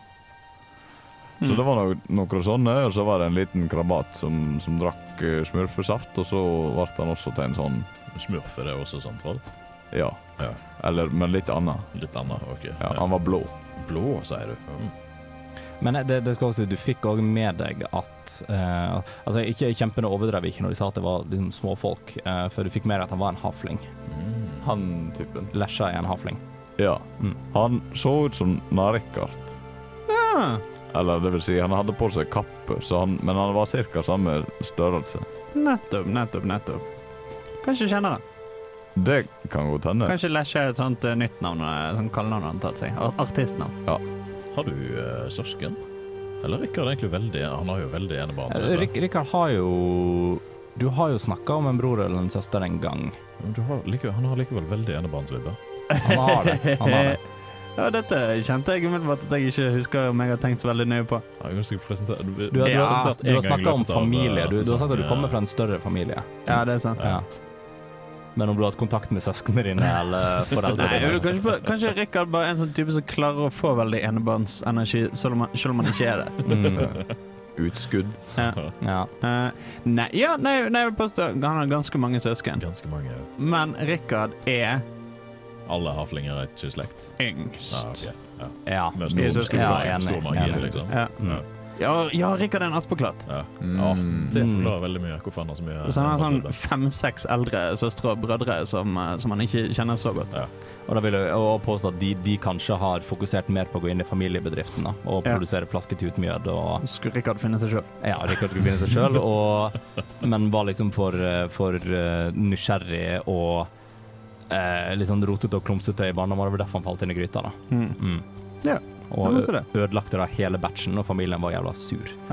Så det var no noen sånne, og så var det en liten krabat som, som drakk uh, smurfesaft, og så ble han også til en sånn Smurf er det også sånn troll? Ja. Ja. Eller, men litt annet. Litt annet? Ok. Ja, han var blå. Blå, sier du? Mm. Men det, det skal også du fikk òg med deg at eh, Altså, ikke kjempene overdrev ikke når de sa at det var liksom småfolk, eh, for du fikk med deg at han var en hafling. Mm. Han typen. Lesja er en hafling. Ja. Mm. Han så ut som Narekart. Ja. Eller det vil si, han hadde på seg kappe, så han, men han var ca. samme størrelse. Nettopp, nettopp, nettopp. Kanskje kjenner han. Det kan godt hende. Kanskje Lesje er et sånt eh, nytt navn, eh, sånn kallenavn han har tatt seg. Ar- Artistnavn. Har du eh, søsken? Eller Rikard er egentlig veldig Han har jo veldig enebarn. Eh, Rik Rikard har jo Du har jo snakka om en bror eller en søster en gang. Men du har like, han har likevel veldig enebarnsvibbe. Han har det. Han har det. Ja, dette kjente jeg umiddelbart at jeg ikke husker om jeg har tenkt så veldig nøye på. Ja, jeg skal presentere Du, Du har, du Ja, har, du har snakka om familie. eh, Du, du har sagt at du kommer fra en større familie. Ja, det er sant. Ja. Men om du har hatt kontakt med søsknene dine eller foreldrene dine kanskje, kanskje Rikard bare er en sånn type som klarer å få veldig enebarnsenergi, selv om han, selv om han ikke er det. mm, Utskudd. Ja. Eh, nei, ja, nei, nei, jeg vil påstå han har ganske mange søsken. Ganske mange. Men Rikard er Alle haflinger er ikke i slekt. yngst. Ja, ok. Ja. Ja. Med stor, søsken. stor, Ja, enig, stor magi, enig. liksom. Ja. Mm. Ja, ja Rikard er en aspeklatt. Ja. Mm. Ja, det forklarer veldig mye hvorfor han har så mye Så han har sånn fem-seks eldre søstre og brødre som, eh, som han ikke kjenner så godt. Ja. Og da vil jeg påstå at de, de kanskje har fokusert mer på å gå inn i familiebedriften da, og Ja. produsere flasketutmjød og Så skulle Rikard finne seg sjøl. Ja, Rikard skulle finne seg sjøl, men var liksom for, eh, for eh, nysgjerrig og eh, litt sånn rotete og klumsete i barndommen. Det var derfor han falt inn i gryta. da. Mm. Mm. Ja, Og ødelagte da hele batchen, og familien var jævla sur.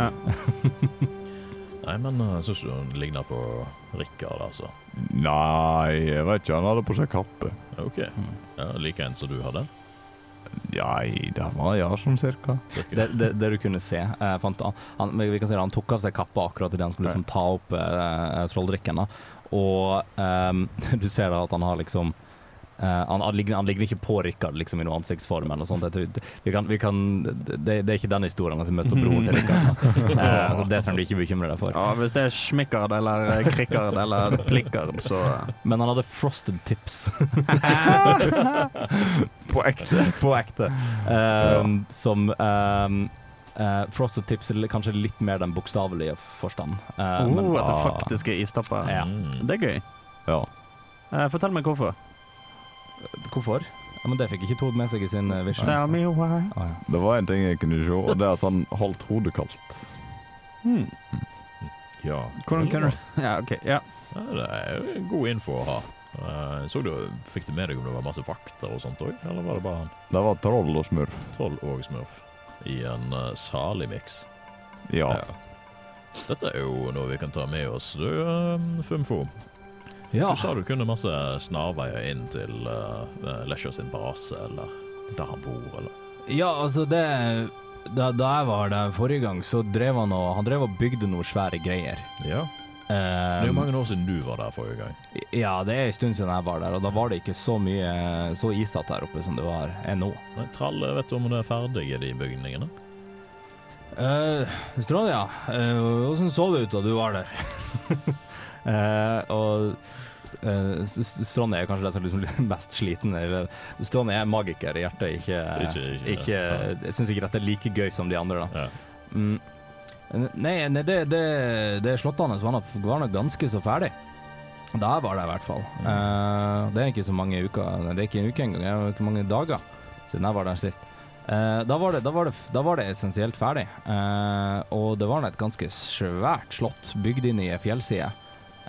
Nei, men jeg syns du han ligner på Rikard, altså. Nei, jeg vet ikke. Han hadde på seg kappe. OK. Mm. Ja, like en som du hadde. Nei, det var ja, sånn cirka. Det, det, det du kunne se eh, fant, han, han, vi kan si det, han tok av seg kappa akkurat idet han skulle liksom ta opp eh, trolldrikken. Og ehm, du ser da at han har liksom eh, han, han, ligner, han ligner ikke på Rikard liksom, i noen ansiktsform eller sånt. Jeg tror, vi kan, vi kan, det, det er ikke den historien at vi møter broren til Rikard. Eh, det trenger du ikke bekymre deg for. Ja, hvis det er Schmikkard eller krikard eller Plikkard, så Men han hadde frosted tips. På ekte. på ekte. Ehm, Som ehm, eh, Frosted tips er kanskje litt mer den bokstavelige forstand. Uh, oh, men- At det faktisk er istappa. Ja. Mm. Det er gøy. Ja. Uh, fortell meg hvorfor. Hvorfor? Ja, men Det fikk ikke Tord med seg i sin eh, vision. Tell me why. Ah, ja. Det var en ting jeg kunne se, og det er at han holdt hodet kaldt. Hmm. Ja. Hvordan kan du Ja, OK. Ja. Ja, det er jo god info å ha. Uh, så du, Fikk du med deg om det var masse vakter og sånt òg, eller var det bare han? Det var troll og smurf. Troll og smurf i en uh, salig miks? Ja. Dette er jo noe vi kan ta med oss. Du, uh, Fumfo, Ja. du sa du kunne masse snarveier inn til uh, Lesher sin base, eller der han bor, eller ja, altså det da, da jeg var der forrige gang, så drev han og Han drev og bygde noen svære greier. Ja. Det er jo Um, mange år siden du var der forrige gang. ja, det er en stund siden jeg var der, og da var det ikke så mye så isete der oppe som det var er nå. Tralle, vet du om det er ferdige, de bygningene? Uh, Strånja, uh, hvordan så det ut da du var der? uh, og uh, Strånja er kanskje den som liksom mest sliten. Strand er magiker i hjertet, ikke, Ikke- ikke- ikke Jeg syns ikke dette er like gøy som de andre, da. Ja. Mm. Nei, nei det, det, det slottet hans var nok ganske så ferdig. Da var det i hvert fall. Eh, det er ikke så mange uker Det er ikke en uke engang, det er ikke mange dager siden jeg var der sist. Uh, da, var det, da, var det, da var det essensielt ferdig. Uh, og det var et ganske svært slott bygd inn i ei fjellside.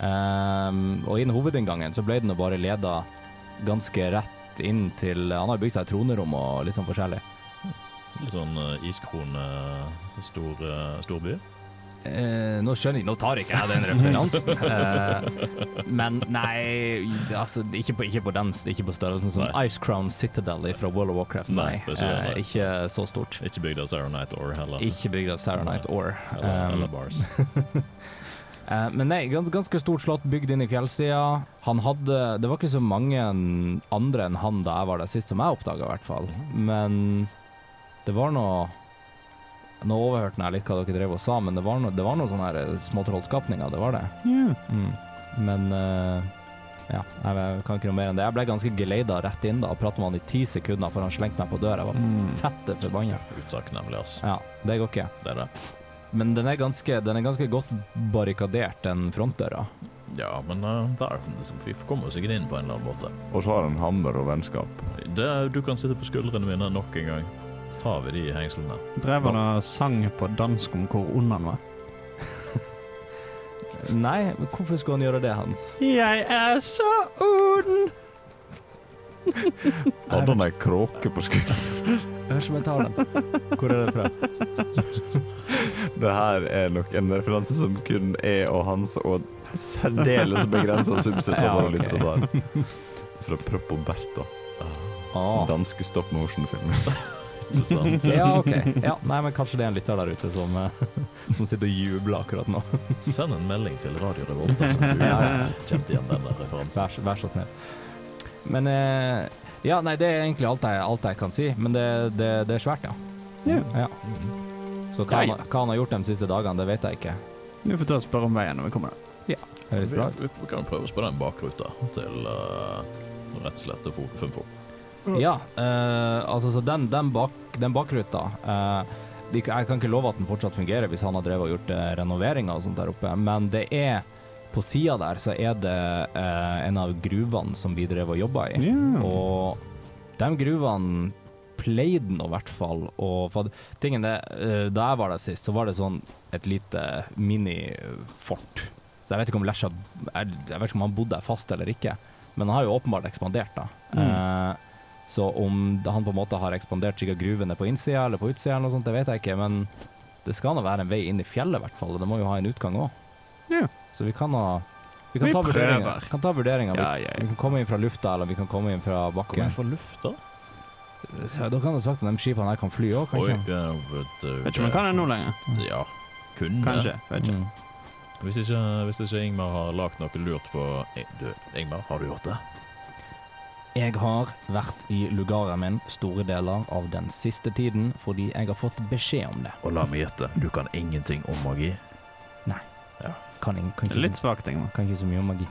Eh, og innen hovedinngangen så ble den bare leda ganske rett inn til Han har bygd seg et tronerom og litt sånn forskjellig. Litt sånn uh, iskrone, stor, uh, storby. Uh, nå skjønner jeg, nå tar ikke jeg den referansen. Uh, men nei, altså ikke på, ikke på den, ikke på størrelsen som Nei. Ice Crown Citadel fra World of Warcraft. Nei, Nei, det er ikke eh, så stort. Ikke bygd av Knight or heller. Ikke bygd av Knight or. Eller, Um, eller bars. Eh, men nei, gans, ganske stort slott bygd inn i fjellsida. Han hadde Det var ikke så mange andre enn han da jeg var der sist, som jeg oppdaga, i hvert fall. Men det var noe Nå overhørte jeg litt hva dere drev og sa, men det var noe, det var noe sånne eh, småtrollskapninger, det var det. Ja. Mm. Men uh, ja, jeg, jeg kan ikke noe mer enn det. Jeg ble ganske geleida rett inn da. Prata med han i ti sekunder før han slengte meg på døra. Jeg var Mm. fette forbanna. Utakknemlig, altså. Ja, det går ikke. Det er det. Men den er ganske, den er ganske godt barrikadert, den frontdøra. Ja, men uh, der, vi kommer oss sikkert inn på en eller annen måte. Og så har han hammer og vennskap. Det, du kan sitte på skuldrene mine nok en gang. Så tar vi de i hengslene. Drev han og sang på dansk om hvor ond han var? Nei, men hvorfor skulle han gjøre det, Hans? Jeg er så ond! Hadde han ei kråke på skulderen? Hør som jeg tar den. Hvor er det fra? Det her er nok en referanse som kun er og hans og særdeles begrensa subset Ja, av våre lyttere der. Fra Propp og Bertha. Ah. Danske stop motion-filmer. Ja, OK. Ja, nei, men kanskje det er en lytter der ute som, eh, som sitter og jubler akkurat nå. Send en melding til Radio Revolt som du Ja, ja. kjent igjen denne referansen. Vær, så- vær så snill. Men eh, Ja, nei, det er egentlig alt jeg, alt jeg kan si. Men det, det, det er svært, ja. Ja. Så hva han, hva han har gjort de siste dagene, det vet jeg ikke. Vi får ta og spørre om veien når vi kommer der. Høres Vi, bra ut. vi, vi kan prøve oss på den bakruta til uh, rett og slett Fo- Funfo. Ja, uh, altså så den, den, bak, den bakruta uh, de, Jeg kan ikke love at den fortsatt fungerer hvis han har drevet og gjort uh, renoveringer og sånt der oppe, men det er på sida der så er det eh, en av gruvene som vi drev og jobba i. Yeah. Og de gruvene pleide nå i hvert fall å tingen det, eh, Da jeg var der sist, så var det sånn et lite minifort. Så jeg vet ikke om Lesja Jeg jeg vet ikke om han bodde der fast eller ikke, men han har jo åpenbart ekspandert, da. Eh, så om han på en måte har ekspandert sikkert gruvene på innsida eller på utsida, eller noe sånt, det vet jeg ikke, men det skal nå være en vei inn i fjellet, i hvert fall. Det må jo ha en utgang òg. Ja. Så vi kan ha Vi kan Vi ta vurderinger. Kan ta vurderinger. Ja, Vi, ja, vi kan komme inn fra lufta, eller vi kan komme inn fra Kommer Komme inn fra lufta? Så da kan du sagt at de skipene her kan fly òg, Oi, kanskje? ja, vet ikke om de kan det nå lenger. Ja, kunne. Kanskje. Vet ikke. Mm. Hvis ikke, hvis ikke Ingmar har lagt noe lurt på Eh, Du, Ingmar, har du gjort det? Jeg har vært i lugaren min store deler av den siste tiden fordi jeg har fått beskjed om det. Og la meg gjette, du kan ingenting om magi. Nei. Ja. kan, kan, ikke, Litt svakt, Ingmar. kan ikke så mye om magi.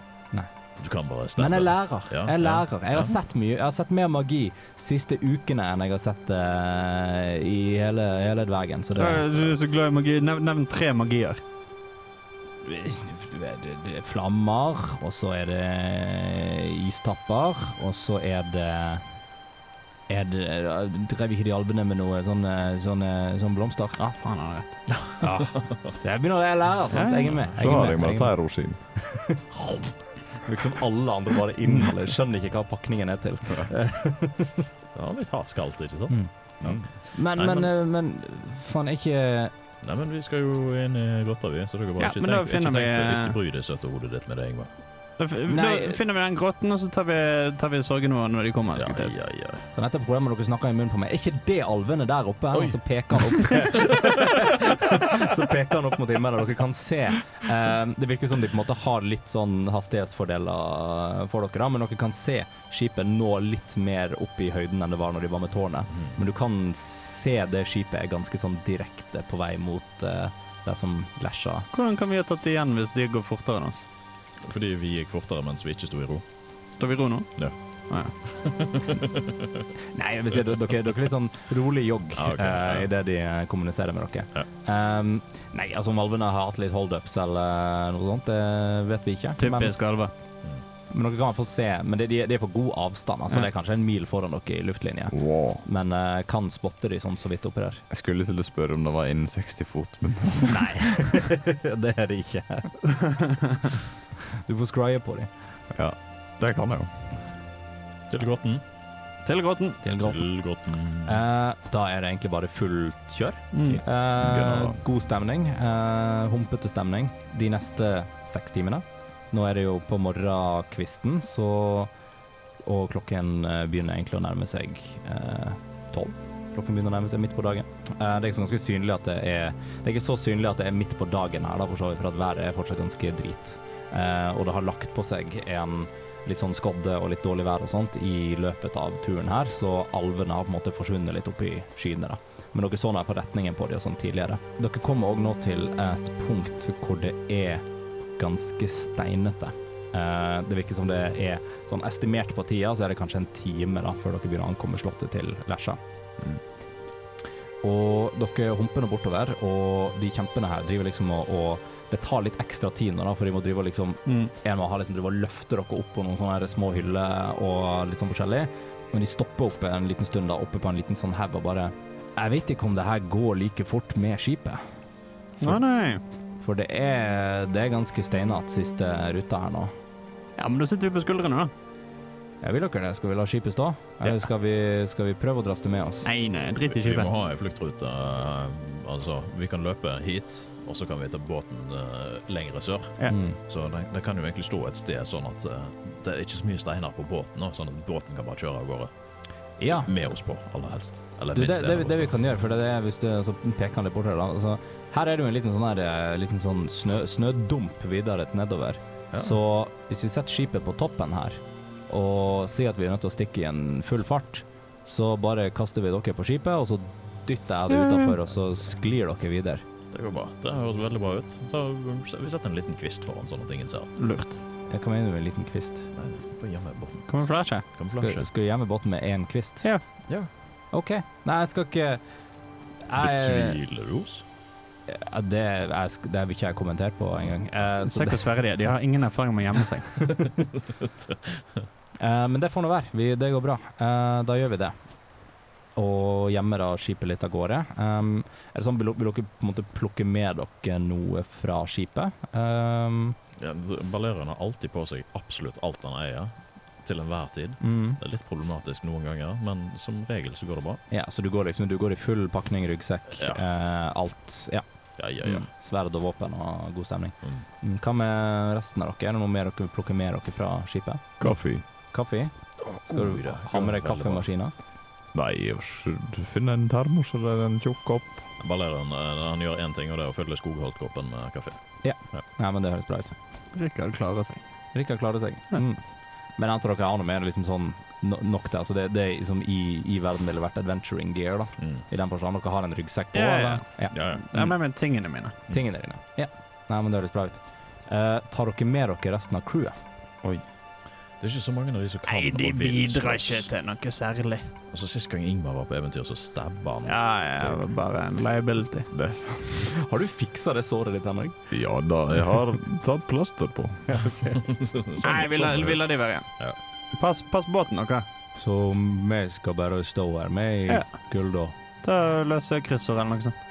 Du kan bare stemme. Men jeg lærer. Ja, Jeg er lærer. Jeg har ja. sett mye. Jeg har sett mer magi siste ukene enn jeg har sett uh, i hele, hele dvergen. Så det Du er så glad i magi. Nevn, nevn tre magier. det- det er Flammer, og så er det istapper, og så er det er det, Drev ikke de albene med noe sånne, sånne, sånne blomster? Ja, faen han har rett. Jeg begynner å lære, sant? Jeg er med. Så har jeg med, med rosin. Liksom alle andre bare inneholder. Skjønner ikke hva pakningen er til. Ja, litt hardskalt, ikke sant? Mm. Ja. Men, Nei, men, men- eh, men faen, er ikke Nei, men vi skal jo inn i grotta, vi, så dere bare Ja, ikke tenk, ikke vi- Ikke bry det søte hodet ditt med det, Ingvar. Da, da finner vi den grotten, og så tar vi, tar vi sorgen vår når de kommer. Ja, ja, ja. Så dette problemet dere snakker i munnen på meg, er ikke det alvene der oppe? Oi. Og så peker han opp. så peker han opp mot himmelen. og Dere kan se eh, Det virker som de på en måte har litt sånn hastighetsfordeler for dere, da, men dere kan se skipet nå litt mer opp i høyden enn det var når de var med tårnet. Men du kan se det skipet er ganske sånn direkte på vei mot eh, det som lasher. Hvordan kan vi ha tatt det igjen hvis de går fortere enn oss? Fordi vi gikk fortere mens vi ikke sto i ro. Står vi i ro nå? Ja. Ah, ja. Nei, jeg vil si, dere, dere er litt sånn rolig jogg Ah, okay, eh, ja. i det de eh, kommuniserer med dere. Ja. Um, nei, altså om alvene har hatt litt holdups eller noe sånt, det vet vi ikke. Typisk alver. men dere kan i hvert fall se Men det, de, de er på god avstand, altså Ja. det er kanskje en mil foran dere i luftlinje. Wow. Men uh, kan spotte de sånn så vidt oppi der. Jeg skulle til å spørre om det var innen 60 fot, men Nei, det er det ikke. Du får scrye på dem. ja, det kan jeg jo. Til Tilgåten. Tilgåten. grotten. Til grotten. Til Grotten. Eh, da er det egentlig bare fullt kjør. Mm. Eh, god stemning. Eh, humpete stemning de neste seks timene. Nå er det jo på morgenkvisten, så Og klokken eh, begynner egentlig å nærme seg eh, tolv. klokken begynner å nærme seg midt på dagen. Eh, det er ikke så ganske synlig at det er Det er ikke så synlig at det er midt på dagen her, da, for så vidt, for at været er fortsatt ganske drit. Eh, og det har lagt på seg en litt sånn skodde og litt dårlig vær og sånt i løpet av turen her, så alvene har på en måte forsvunnet litt opp i skyene. da. Men dere så nå på retningen på dem og sånn tidligere. Dere kommer òg nå til et punkt hvor det er ganske steinete. Uh, det virker som det er sånn estimert på tida, så er det kanskje en time da, før dere begynner å ankomme slottet til Lesja. Og dere humper nå bortover, og de kjempene her driver liksom og, og Det tar litt ekstra tid nå, da, for de må drive og liksom Mm. en må ha liksom drive og løfte dere opp på noen sånne små hyller og litt sånn forskjellig. Men de stopper opp en liten stund da, oppe på en liten sånn haug og bare Jeg vet ikke om det her går like fort med skipet. For, nei. nei. For det er, det er ganske steinete siste ruta her nå. Ja, men da sitter vi på skuldrene, da. Jeg vil dere det? Skal vi la skipet stå? Eller skal vi, skal vi prøve å dras det med oss? Nei, nei, drit i Vi må ha ei fluktrute. eh, Altså, vi kan løpe hit, og så kan vi ta båten uh, lengre sør. Ja. Mm. Så det, det kan jo egentlig stå et sted sånn at uh, det er ikke så mye steiner på båten, nå, sånn at båten kan bare kjøre av gårde. Ja. Med oss på, aller helst. Eller Du, det, minst det, det vi kan gjøre, for det er hvis du altså, peker litt bortover da, altså, Her er det jo en liten sånn, her, eh, liten sånn snø, snødump videre nedover. Ja. Så hvis vi setter skipet på toppen her, og sier at vi er nødt til å stikke i en full fart, så bare kaster vi dere på skipet, og så dytter jeg det utafor, og så sklir dere videre. Det går bra. Det høres veldig bra ut. Så vi setter en liten kvist foran, sånn at ingen ser. Lurt. Jeg mener du med en liten kvist. Kamuflasje. Skal, skal du gjemme båten med én kvist? Ja. Ja. OK. Nei, jeg skal ikke jeg, Betviler du oss? Ja, det, jeg, det vil ikke jeg kommentere på engang. Eh, så Se hvor svære de er. De har ingen erfaring med å gjemme seg. Eh, men det får nå være. Vi, det går bra. Eh, da gjør vi det. Og gjemmer da skipet litt av gårde. Um, er det sånn, vil, vil dere på en måte plukke med dere noe fra skipet? Um, Ja, Balerion har alltid på seg absolutt alt han eier, til enhver tid. mm. Det er litt problematisk noen ganger, men som regel så går det bra. Ja, så du går liksom du går i full pakning, ryggsekk, Ja. eh, alt. Ja. Ja, ja, ja. Mm. Sverd og våpen og god stemning. Mm. Mm. Hva med resten av dere? Er det noe mer dere vil plukke med dere fra skipet? Kaffe? Kaffe? Skal du ha med deg kaffemaskiner? Nei, du finner en termos eller en tjukk kopp. Balerion eh, han gjør én ting, og det er å fylle skogholtkoppen med kaffe. Ja, men det høres bra ut. Rikard klarer seg. Rikard klarer seg. Mm. Men jeg tror dere har noe mer liksom sånn no nok til altså det, det er liksom i, i verden ville vært adventuring gear, da. Mm. I den forstand dere har en ryggsekk på, Ja, ja, ja. Ja. Ja, ja. men, har tingene mine. Tingene dine. Ja. Nei, men det høres bra ut. Uh, tar dere med dere resten av crewet? Det er ikke så mange av de som kan Nei, de og vil bidrar slåss. ikke til noe særlig. Altså, Sist gang Ingmar var på eventyr, så stabba han. Ja, ja, det var bare en liability. Det. Har du fiksa det såret ditt, Henrik? Ja da, jeg har tatt plaster på. Sånn- Nei, vi lar vi lar de være igjen. Ja. Pass, pass båten, dere. Så vi skal bare stå her med Ja. kulda. Ta løse kryssord eller noe sånt.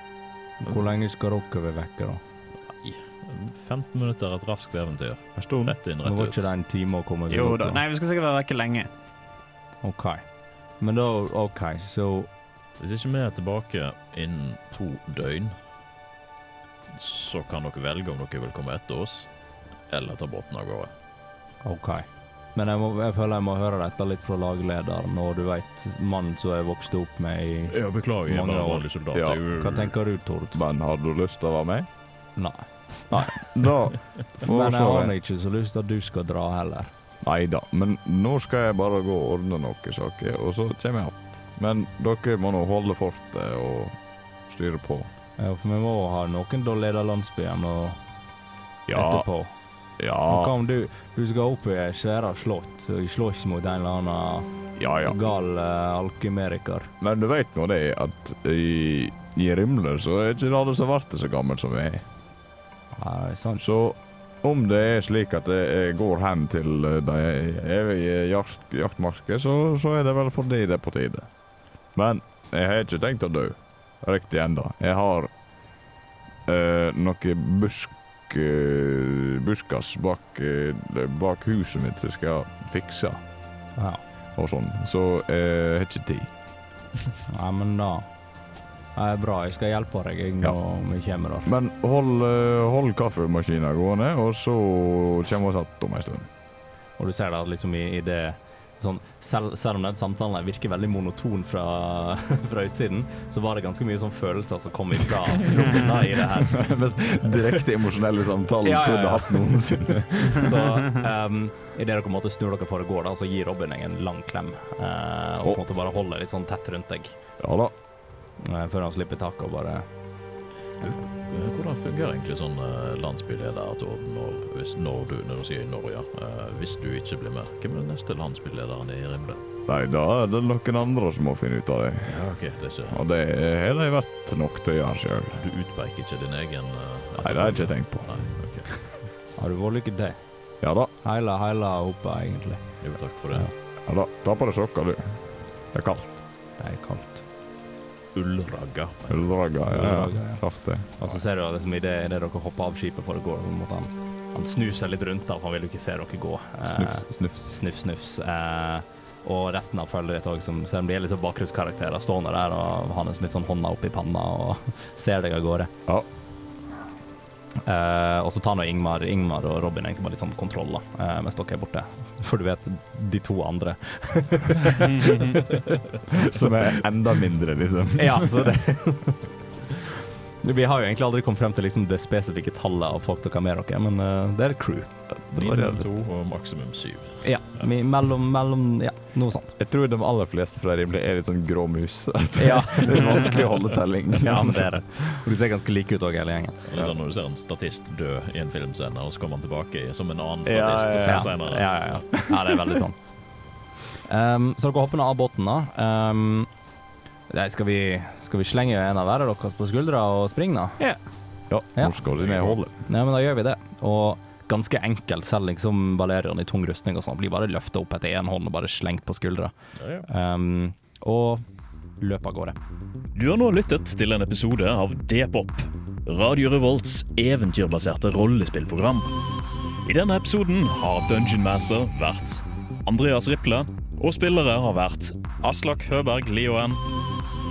Hvor lenge skal dere være vekke, da? 15 minutter et raskt eventyr. En stund. Rett inn, Nå var ikke det en time å komme seg Jo opp da. Nei, vi skal sikkert være vekke lenge. OK. Men da OK, så Hvis ikke vi er tilbake innen to døgn, så kan dere velge om dere vil komme etter oss, eller ta båten av gårde. OK. Men jeg, må, jeg føler jeg må høre dette litt fra laglederen, og du veit mannen som jeg vokste opp med i Ja, beklager, jeg er bare år. vanlig soldat. Ja. Hva tenker du, Tord? Men har du lyst til å være med? Nei. Da Men jeg har jeg ikke så lyst til at du skal dra heller. Nei da, men nå skal jeg bare gå og ordne noen saker, og så kommer jeg opp. Men dere må nå holde fortet og styre på. Ja, for vi må ha noen til å lede landsbyen og Ja, etterpå. ja, Hva om du, du skal opp i et svære slott og slåss mot en eller annen ja, ja. gal uh, alkymeriker? Men du vet nå det at i, i Rimler så er ikke alle som blir så gammel som jeg er. Er sant. Så om det er slik at jeg går hen til eh, de evige jakt, jaktmarker, så, så er det vel fordi det er på tide. Men jeg har ikke tenkt å dø riktig ennå. Jeg har øh, noe busk øh, buskas bak, øh, bak huset mitt som jeg skal fikse Ja. og sånn. Så jeg har ikke tid. ja, men da det er bra. Jeg skal hjelpe deg jeg, Ja. når vi kommer der. Men hold, eh, hold kaffemaskinen gående, og så kommer vi igjen om en stund. Og du ser da liksom i, i det sånn, selv, selv om den samtalen virker veldig monoton fra, fra utsiden, så var det ganske mye sånn følelser som kom ifra rommene i det her. Mest direkte emosjonelle samtalen Ja, ja, Tord ja. har hatt noensinne. Så um, idet dere måte snur dere for å gå, da, så gir Robin deg en lang klem. Uh, og på en måte bare holder litt sånn tett rundt deg Ja da. Eh, før han slipper taket og bare Hvordan fungerer egentlig sånn eh, landsbyleder at når, hvis, når du når du sier Norge, ja. Eh, hvis du ikke blir med? Hvem er den neste landsbylederen i Rimle? Nei, da er det noen andre som må finne ut av det. Ja, ok, det er jeg. Og det har de vært nok til å gjøre sjøl. Du utpeker ikke din egen uh, Nei, det har jeg ikke tenkt på. Nei, ok. Har du vellykket det? Ja da. Hele, hele oppe, egentlig. Jo, takk for det. Ja da. Ta på deg sokker, du. Det er kaldt. Det er kaldt. Ullragga. Ullragga. Ja, Ullragga, ja. Klart det. Og så ser du liksom i det, i det dere hopper av skipet for å gå, mot han, han snur seg litt rundt, da, for han vil jo ikke se dere gå. Eh, Snufs, snufs. Snuff, snufs. Eh, og resten av følget ditt òg, som selv om de er sånn bakgrunnskarakterer, stående der og har litt sånn hånda oppi panna og ser deg av gårde. Ja. Eh, og så tar nå Ingmar, Ingmar og Robin egentlig bare litt sånn kontroll, da, eh, mens dere er borte. For du vet, de to andre Som er enda mindre, liksom. Ja, så det Vi har jo egentlig aldri kommet frem til liksom det spesifikke tallet av folk dere har med dere, men uh, det er et crew. Det Minimum to og maksimum syv. Ja, mi- mellom, mellom Ja, noe sånt. Jeg tror de aller fleste fra Rimle er litt sånn grå mus. Ja. det er vanskelig å holde telling. Ja, men det er det. Og de ser ganske like ut òg, hele gjengen. Ja. sånn når du ser en statist dø i en filmscene, og så kommer han tilbake som en annen statist ja, ja. senere. Ja, ja, ja. ja det er veldig sånn. Um, så dere hopper ned av båten, da. Um, nei, skal, vi, skal vi slenge en av hver av dere på skuldra og springe, da? Ja, Ja. Hvor skal vi ned holdet. Nei, men da gjør vi det. Og ganske enkelt, selv liksom Valerian i tung rustning og sånn, blir bare løfta opp etter én hånd og bare slengt på skuldra. Ja, ja. Um, og løpet av gårde. Du har nå lyttet til en episode av D-pop, Radio Revolts eventyrbaserte rollespillprogram. I denne episoden har Dungeon Master vært Andreas Riple, og spillere har vært Aslak Høberg Lioen,